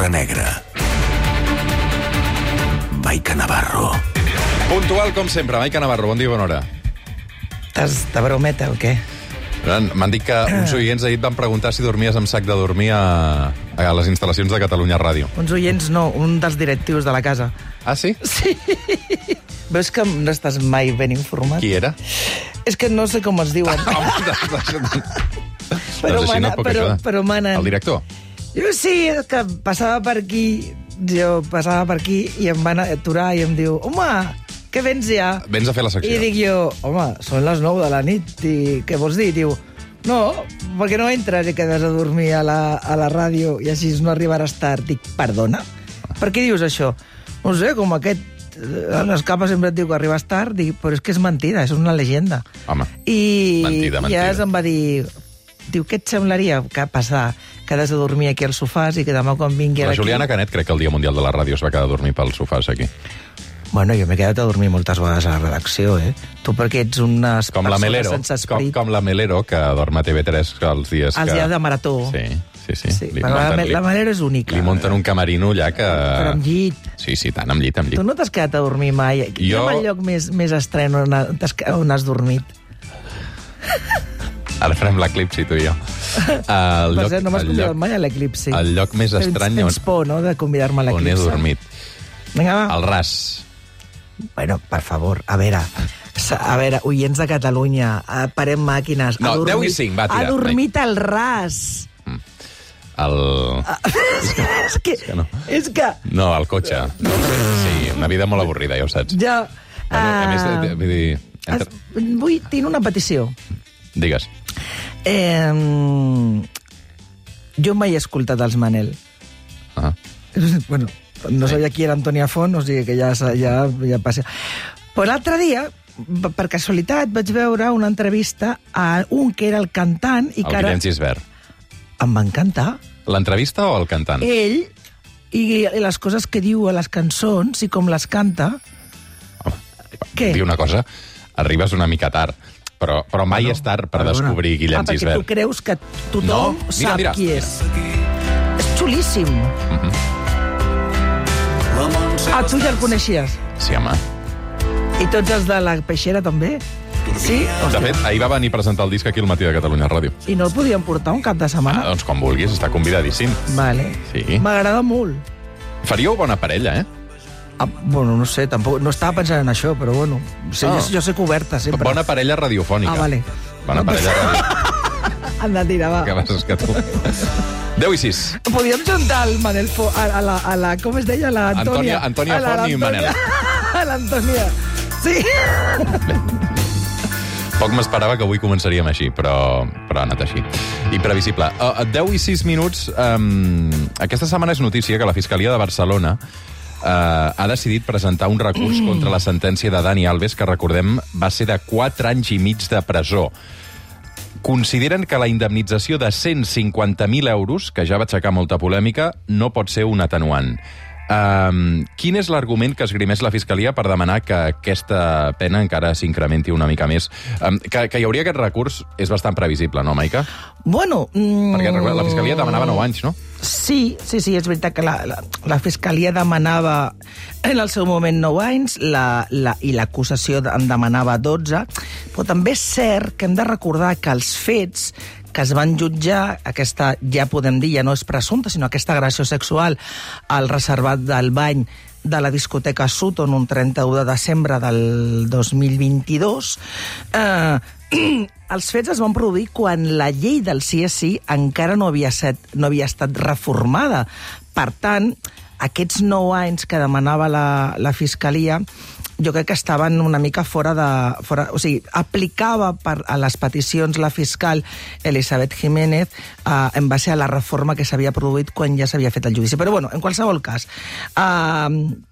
l'hora negra. Maica Navarro. Puntual, com sempre. Maica Navarro, bon dia, bona hora. Estàs de brometa o què? M'han dit que uns oients ahir et van preguntar si dormies amb sac de dormir a, a les instal·lacions de Catalunya Ràdio. Uns oients no, un dels directius de la casa. Ah, sí? Sí. Veus que no estàs mai ben informat? Qui era? És que no sé com es diuen. Però, doncs així no mana- puc però, ajudar. però manen. El director? Jo sí, que passava per aquí, jo passava per aquí i em van aturar i em diu, home, què vens ja? Vens a fer la secció. I dic jo, home, són les 9 de la nit, i què vols dir? Diu, no, perquè no entres i quedes a dormir a la, a la ràdio i així no arribaràs tard. Dic, perdona? Per què dius això? No sé, com aquest... eh, A les capes sempre et diu que arribes tard, dic, però és que és mentida, és una llegenda. Home, I Mentida, mentida. ja em va dir... Diu, què et semblaria que passar? Quedes a dormir aquí als sofàs i que demà quan vingui la aquí... Juliana Canet crec que el Dia Mundial de la Ràdio es va quedar a dormir pels sofàs aquí. Bueno, jo m'he quedat a dormir moltes vegades a la redacció, eh? Tu perquè ets unes Com la Melero, sense com, esperit. com la Melero, que dorm a TV3 els dies Els que... dies de marató. Sí, sí, sí. Sí, Li la, la Melero és única. Li munten un camerino allà que... Però amb llit. Sí, sí, tant, amb llit, amb llit. Tu no t'has quedat a dormir mai. Quin Jo- és el lloc més, més estrany on, ha- t'has- on has dormit? Ara farem l'eclipsi, tu i jo. El Per cert, no m'has el convidat lloc, mai a l'eclipsi. el lloc més Tens- estrany Tens on- por, no?, de convidar-me a on he l'eclipsi. dormit. Vinga, va. Al ras. Bueno, per favor, a veure... A veure, oients de Catalunya, eh, parem màquines. No, ha 10 i dormit, 5, va, tira, Ha dormit al ras. El... és que... que no. És que... No, al cotxe. Sí, una vida molt avorrida, ja ho saps. Ja... Bueno, a més, ah, eh, vull dir... es, Entre... vull, tinc una petició. Digues. Eh, jo mai he escoltat els Manel. Ah. bueno, no sabia qui era Antònia Font, o sigui que ja, ja, ja passa. Però l'altre dia, per casualitat, vaig veure una entrevista a un que era el cantant i El que ara Guillem Gisbert. em va encantar. L'entrevista o el cantant? Ell i, les coses que diu a les cançons i com les canta. Home, Què? Dir una cosa, arribes una mica tard, però, però mai és tard per Perdona. descobrir Guillem ah, perquè Gisbert. tu creus que tothom No, mira, sap mira, qui és. És xulíssim. Ah, tu ja el coneixies? Sí, home. I tots els de la peixera també? Sí? De fet, ahir va venir a presentar el disc aquí al matí de Catalunya Ràdio. I no el podíem portar un cap de Ah, setmana? doncs quan vulguis, està convidadíssim. Vale. Sí. M'agrada molt. Faríeu bona parella, eh? Ah, bueno, no sé, tampoc, no estava pensant en això, però bueno, sí, Ah. jo, jo soc oberta sempre. Bona parella radiofònica. Ah, vale. Bona parella radiofònica. Han de tirar, va. que passes que tu... 10 i 6. Podíem juntar el Manel Fo a, a, la, a la... Com es deia? La Antònia. Antònia- Antònia A Font i l'Antònia- A l'Antònia. Sí. Poc m'esperava que avui començaríem així, però, però ha anat així. I previsible. Uh, a 10 i 6 minuts, um, aquesta setmana és notícia que la Fiscalia de Barcelona uh, ha decidit presentar un recurs contra la sentència de Dani Alves, que recordem va ser de 4 anys i mig de presó. Consideren que la indemnització de 150.000 euros, que ja va aixecar molta polèmica, no pot ser un atenuant. Um, quin és l'argument que esgrimeix la Fiscalia per demanar que aquesta pena encara s'incrementi una mica més? Um, que, que hi hauria aquest recurs és bastant previsible, no, Maica? Bueno... Mm, Perquè la Fiscalia demanava 9 anys, no? Sí, sí, sí, és veritat que la, la, la Fiscalia demanava en el seu moment 9 anys la, la, i l'acusació en demanava 12, però també és cert que hem de recordar que els fets que es van jutjar, aquesta, ja podem dir, ja no és presumpta, sinó aquesta agressió sexual al reservat del bany de la discoteca Sutton un 31 de desembre del 2022, eh, els fets es van produir quan la llei del CSI encara no havia, set, no havia estat reformada. Per tant, aquests nou anys que demanava la, la Fiscalia jo crec que estaven una mica fora de... Fora, o sigui, aplicava per a les peticions la fiscal Elisabet Jiménez eh, en base a la reforma que s'havia produït quan ja s'havia fet el judici. Però, bueno, en qualsevol cas... Eh,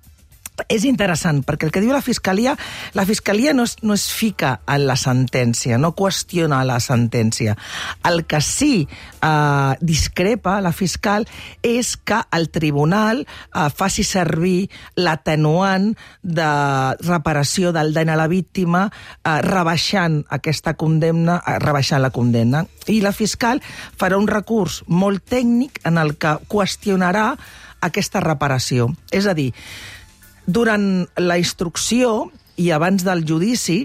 és interessant, perquè el que diu la Fiscalia, la Fiscalia no es, no es fica en la sentència, no qüestiona la sentència. El que sí eh, discrepa la fiscal és que el tribunal eh, faci servir l'atenuant de reparació del dany a la víctima eh, rebaixant aquesta condemna, eh, rebaixant la condemna. I la fiscal farà un recurs molt tècnic en el que qüestionarà aquesta reparació. És a dir, durant la instrucció i abans del judici,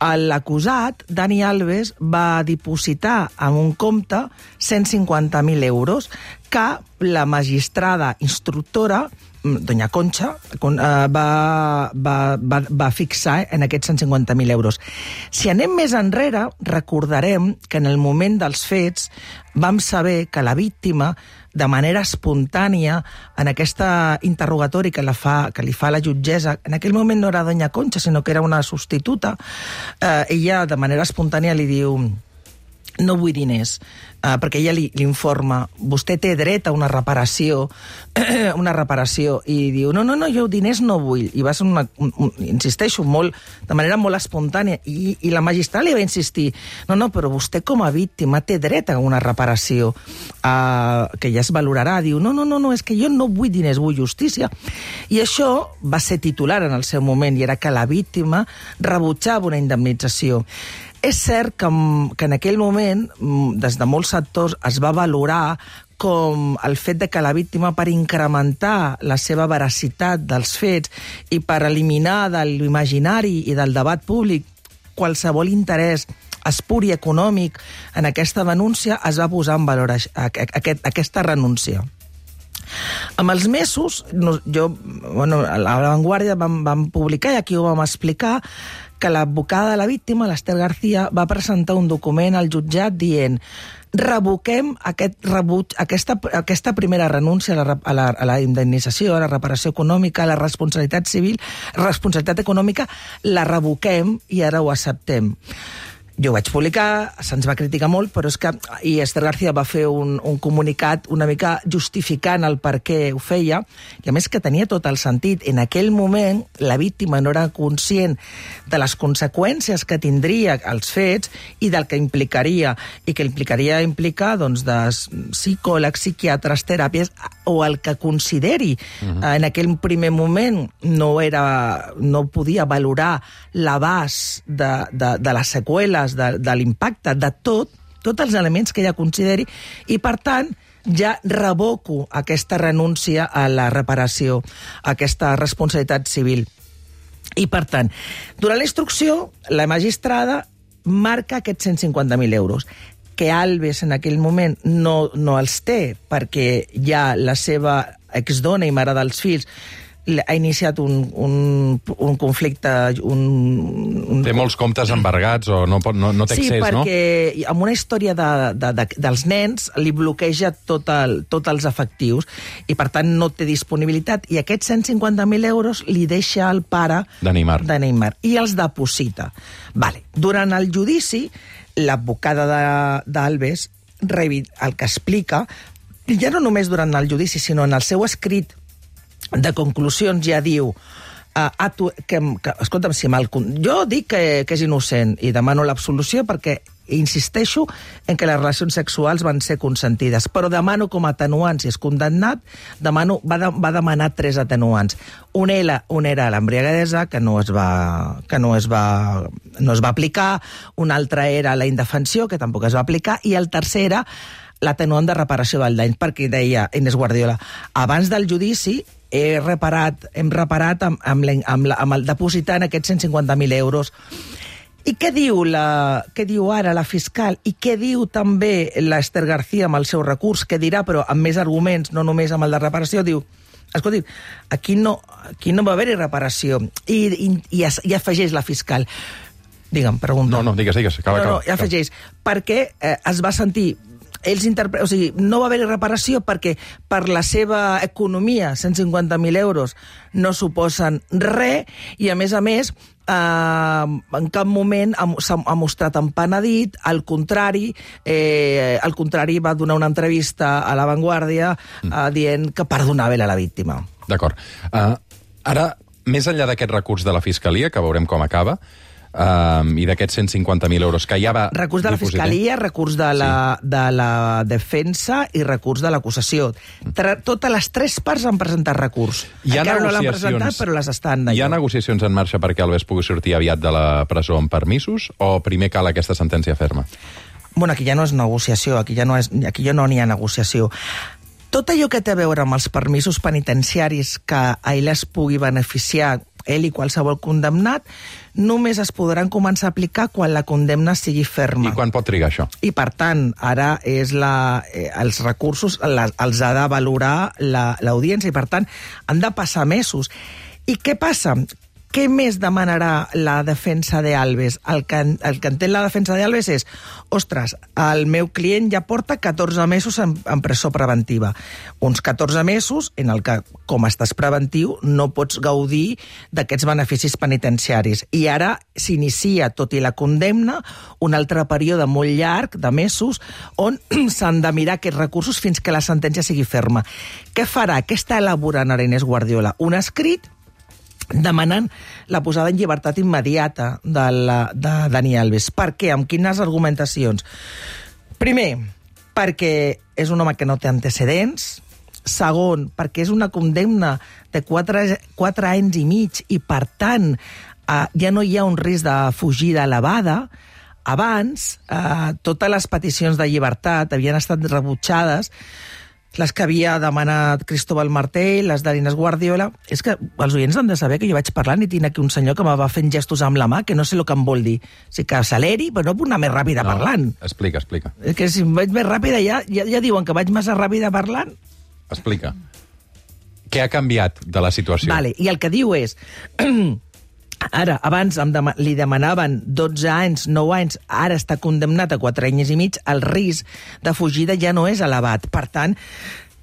l'acusat, Dani Alves, va dipositar en un compte 150.000 euros que la magistrada instructora mm, doña Concha, eh, va, va, va, va fixar en aquests 150.000 euros. Si anem més enrere, recordarem que en el moment dels fets vam saber que la víctima de manera espontània en aquesta interrogatori que, la fa, que li fa la jutgessa. En aquell moment no era Doña Concha, sinó que era una substituta. Eh, ella, de manera espontània, li diu no vull diners, uh, perquè ella li, li informa, vostè té dret a una reparació, una reparació, i diu, no, no, no, jo diners no vull. I va ser una, un, insisteixo, molt, de manera molt espontània, i, i la magistral li va insistir, no, no, però vostè com a víctima té dret a una reparació, uh, que ja es valorarà. Diu, no, no, no, no, és que jo no vull diners, vull justícia. I això va ser titular en el seu moment, i era que la víctima rebutjava una indemnització. És cert que, que en aquell moment, des de molts sectors, es va valorar com el fet de que la víctima, per incrementar la seva veracitat dels fets i per eliminar de l'imaginari i del debat públic qualsevol interès espur i econòmic en aquesta denúncia, es va posar en valor aquest, aquesta renúncia. Amb els mesos, jo, bueno, a l'avantguàrdia vam, vam publicar, i aquí ho vam explicar, que l'advocada de la víctima, l'Ester García, va presentar un document al jutjat dient revoquem aquest rebuig, aquesta, aquesta primera renúncia a la, a, la, a la indemnització, a la reparació econòmica, a la responsabilitat civil, responsabilitat econòmica, la revoquem i ara ho acceptem. Jo ho vaig publicar, se'ns va criticar molt, però és que... I Esther García va fer un, un comunicat una mica justificant el per què ho feia, i a més que tenia tot el sentit. En aquell moment, la víctima no era conscient de les conseqüències que tindria els fets i del que implicaria, i que implicaria implicar doncs, de psicòlegs, psiquiatres, teràpies, o el que consideri. Uh mhm. -huh. En aquell primer moment no, era, no podia valorar l'abast de, de, de les seqüeles dades de, de l'impacte de tot, tots els elements que ella consideri, i per tant ja revoco aquesta renúncia a la reparació, a aquesta responsabilitat civil. I per tant, durant la instrucció, la magistrada marca aquests 150.000 euros que Alves en aquell moment no, no els té perquè ja la seva exdona i mare dels fills ha iniciat un, un, un conflicte... Un, un... Té molts comptes embargats o no, no, no té sí, accés, no? Sí, perquè amb una història de, de, de, dels nens li bloqueja tot el, tot els efectius i, per tant, no té disponibilitat. I aquests 150.000 euros li deixa el pare de Neymar. de Neymar i els deposita. Vale. Durant el judici, l'advocada d'Albes el que explica, ja no només durant el judici, sinó en el seu escrit de conclusions ja diu uh, atu, que, que, escolta'm, si mal, jo dic que, que és innocent i demano l'absolució perquè insisteixo en que les relacions sexuals van ser consentides, però demano com a atenuant, si és condemnat, demano, va, de, va demanar tres atenuants. Un era, un era l'embriagadesa, que no es va, que no es va, no es va aplicar, un altre era la indefensió, que tampoc es va aplicar, i el tercer era l'atenuant de reparació del dany, perquè deia Inés Guardiola, abans del judici he reparat, hem reparat amb, amb, amb, la, amb el depositant aquests 150.000 euros. I què diu, la, què diu ara la fiscal? I què diu també l'Ester García amb el seu recurs? Que dirà, però amb més arguments, no només amb el de reparació, diu escolti, aquí no, aquí no va haver-hi reparació. I, i, i, i afegeix la fiscal. Digue'm, pregunta. No, no, digues, digues. Acaba, no, no, i afegeix. Perquè eh, es va sentir ells interpre... o sigui, no va haver reparació perquè per la seva economia 150.000 euros no suposen res i, a més a més, eh, en cap moment ha, ha mostrat empenedit, al contrari, eh, al contrari va donar una entrevista a La Vanguardia eh, mm. dient que perdonava a la víctima. D'acord. Uh, ara, més enllà d'aquest recurs de la Fiscalia, que veurem com acaba, um, i d'aquests 150.000 euros que ja va... Recurs de la Fiscalia, recurs de la, sí. de la defensa i recurs de l'acusació. Totes les tres parts han presentat recurs. Hi ha Encara no l'han presentat, però les estan Hi ha negociacions en marxa perquè Alves pugui sortir aviat de la presó amb permisos o primer cal aquesta sentència ferma? Bueno, aquí ja no és negociació, aquí ja no, és, aquí ja no n'hi ha negociació Tot allò que té a veure amb els permisos penitenciaris que a ell es pugui beneficiar ell i qualsevol condemnat, només es podran començar a aplicar quan la condemna sigui ferma. I quan pot trigar això? I, per tant, ara és la, eh, els recursos la, els ha de valorar l'audiència la, i, per tant, han de passar mesos. I què passa? Què més demanarà la defensa de Alves? El que, el que entén la defensa de Alves és ostres, el meu client ja porta 14 mesos en, en presó preventiva. Uns 14 mesos en el que, com estàs preventiu, no pots gaudir d'aquests beneficis penitenciaris. I ara s'inicia, tot i la condemna, un altre període molt llarg, de mesos, on s'han de mirar aquests recursos fins que la sentència sigui ferma. Què farà? Què està elaborant Arenés Guardiola? Un escrit demanant la posada en llibertat immediata de, la, de Dani Alves. Per què? Amb quines argumentacions? Primer, perquè és un home que no té antecedents. Segon, perquè és una condemna de 4, 4 anys i mig i, per tant, eh, ja no hi ha un risc de fugida elevada. Abans, eh, totes les peticions de llibertat havien estat rebutjades les que havia demanat Cristóbal Martell, les d'Arines Guardiola... És que els oients han de saber que jo vaig parlant i tinc aquí un senyor que me va fent gestos amb la mà, que no sé el que em vol dir. O sigui, que acceleri, però no puc anar més ràpida no, parlant. Explica, explica. És que si vaig més ràpida ja, ja, ja diuen que vaig massa ràpida parlant. Explica. Què ha canviat de la situació? Vale, i el que diu és... Ara, abans em dem li demanaven 12 anys, 9 anys, ara està condemnat a 4 anys i mig, el risc de fugida ja no és elevat. Per tant,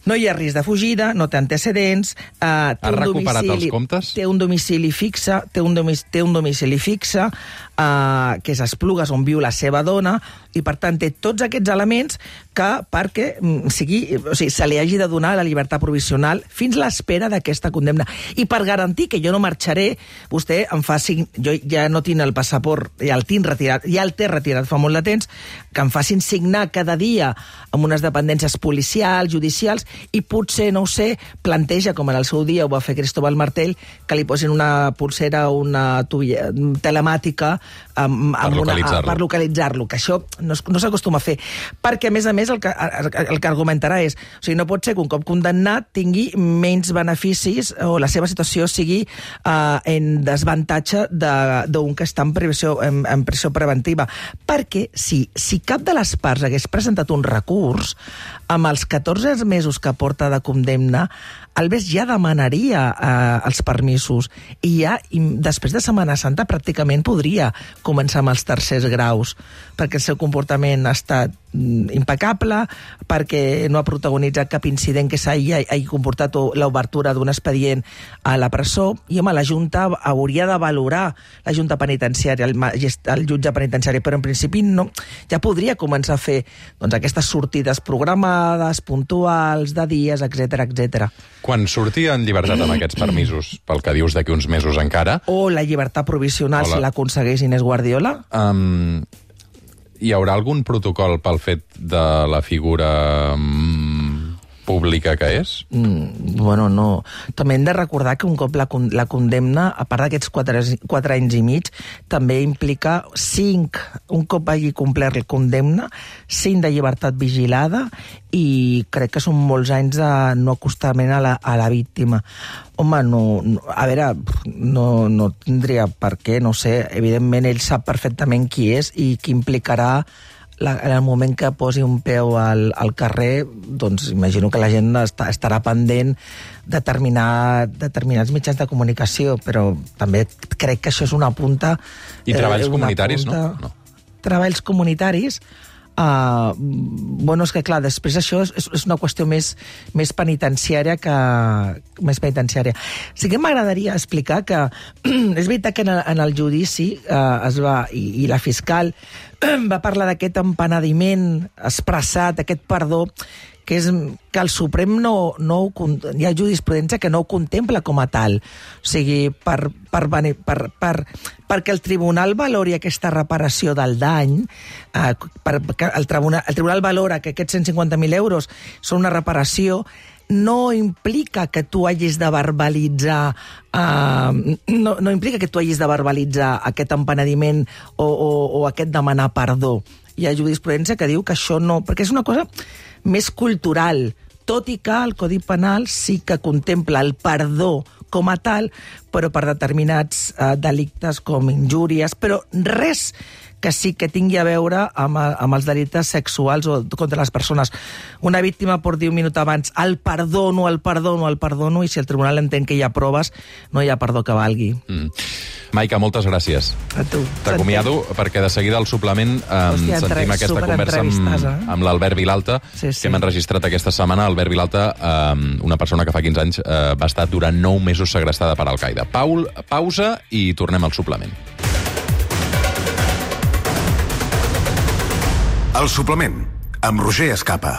no hi ha risc de fugida, no té antecedents... Eh, té ha un recuperat domicili, els comptes? Té un domicili fixe, té un, domic, té un domicili fixe, eh, que és Esplugues, on viu la seva dona, i per tant té tots aquests elements que perquè mm, sigui, o sigui, se li hagi de donar la llibertat provisional fins l'espera d'aquesta condemna. I per garantir que jo no marxaré, vostè em faci... Jo ja no tinc el passaport, ja el tinc retirat, ja el té retirat fa molt de temps, que em facin signar cada dia amb unes dependències policials, judicials, i potser, no ho sé, planteja, com en el seu dia ho va fer Cristóbal Martell, que li posin una pulsera una tubilla telemàtica amb, amb per localitzar-lo, localitzar que això no, no s'acostuma a fer. Perquè, a més a més, el que, el que argumentarà és o sigui, no pot ser que un cop condemnat tingui menys beneficis o la seva situació sigui uh, en desavantatge d'un que està en privació, en, en privació preventiva. Perquè si, si cap de les parts hagués presentat un recurs, amb els 14 mesos que porta de condemna, Alves ja demanaria eh, els permisos i ja, i després de Setmana Santa, pràcticament podria començar amb els tercers graus, perquè el seu comportament ha estat impecable, perquè no ha protagonitzat cap incident que s'hagi hagi comportat l'obertura d'un expedient a la presó, i home, la Junta hauria de valorar, la Junta Penitenciària, el, el jutge penitenciari, però en principi no, ja podria començar a fer doncs, aquestes sortides programades, puntuals, de dies, etc etc. Quan sortia en llibertat amb aquests permisos, pel que dius d'aquí uns mesos encara... O la llibertat provisional, la... si l'aconsegueix Inés Guardiola... Um, hi haurà algun protocol pel fet de la figura um, pública que és? Mm, bueno, no. També hem de recordar que un cop la, la condemna, a part d'aquests quatre, quatre anys i mig, també implica cinc, un cop hagi complert la condemna, cinc de llibertat vigilada i crec que són molts anys de no acostament a la, a la víctima. Home, no, no, a veure, no, no tindria per què, no sé, evidentment ell sap perfectament qui és i qui implicarà la, en el moment que posi un peu al, al carrer, doncs imagino que la gent està, estarà pendent de determinar, determinats mitjans de comunicació, però també crec que això és una punta... I treballs eh, comunitaris, punta, no? no? Treballs comunitaris, Uh, bueno, és que clar, després això és, és una qüestió més, més penitenciària que més penitenciària. Sí que m'agradaria explicar que és veritat que en el, en el judici uh, es va, i, i la fiscal va parlar d'aquest empenediment expressat, aquest perdó, que és que el Suprem no, no ho, hi ha jurisprudència que no ho contempla com a tal. O sigui, per, per, per, per, perquè el tribunal valori aquesta reparació del dany, eh, per, el, tribunal, el tribunal valora que aquests 150.000 euros són una reparació, no implica que tu hagis de verbalitzar uh, no, no implica que tu hagis de verbalitzar aquest empenediment o, o, o aquest demanar perdó. Hi ha jurisprudència que diu que això no... Perquè és una cosa més cultural, tot i que el Codi Penal sí que contempla el perdó com a tal, però per determinats eh, delictes com injúries, però res que sí que tingui a veure amb, amb els delictes sexuals o contra les persones. Una víctima pot dir un minut abans el perdono, el perdono, el perdono, i si el tribunal entén que hi ha proves, no hi ha perdó que valgui. Mm. Maica, moltes gràcies. A tu. T'acomiado perquè de seguida al suplement eh, Hòstia, sentim entre- aquesta conversa amb, eh? amb l'Albert Vilalta, Sí, sí. que hem enregistrat aquesta setmana. Albert Vilalta, eh, una persona que fa 15 anys eh, va estar durant 9 mesos segrestada per Al-Qaeda. Paul, pausa i tornem al suplement. El suplement, amb Roger Escapa.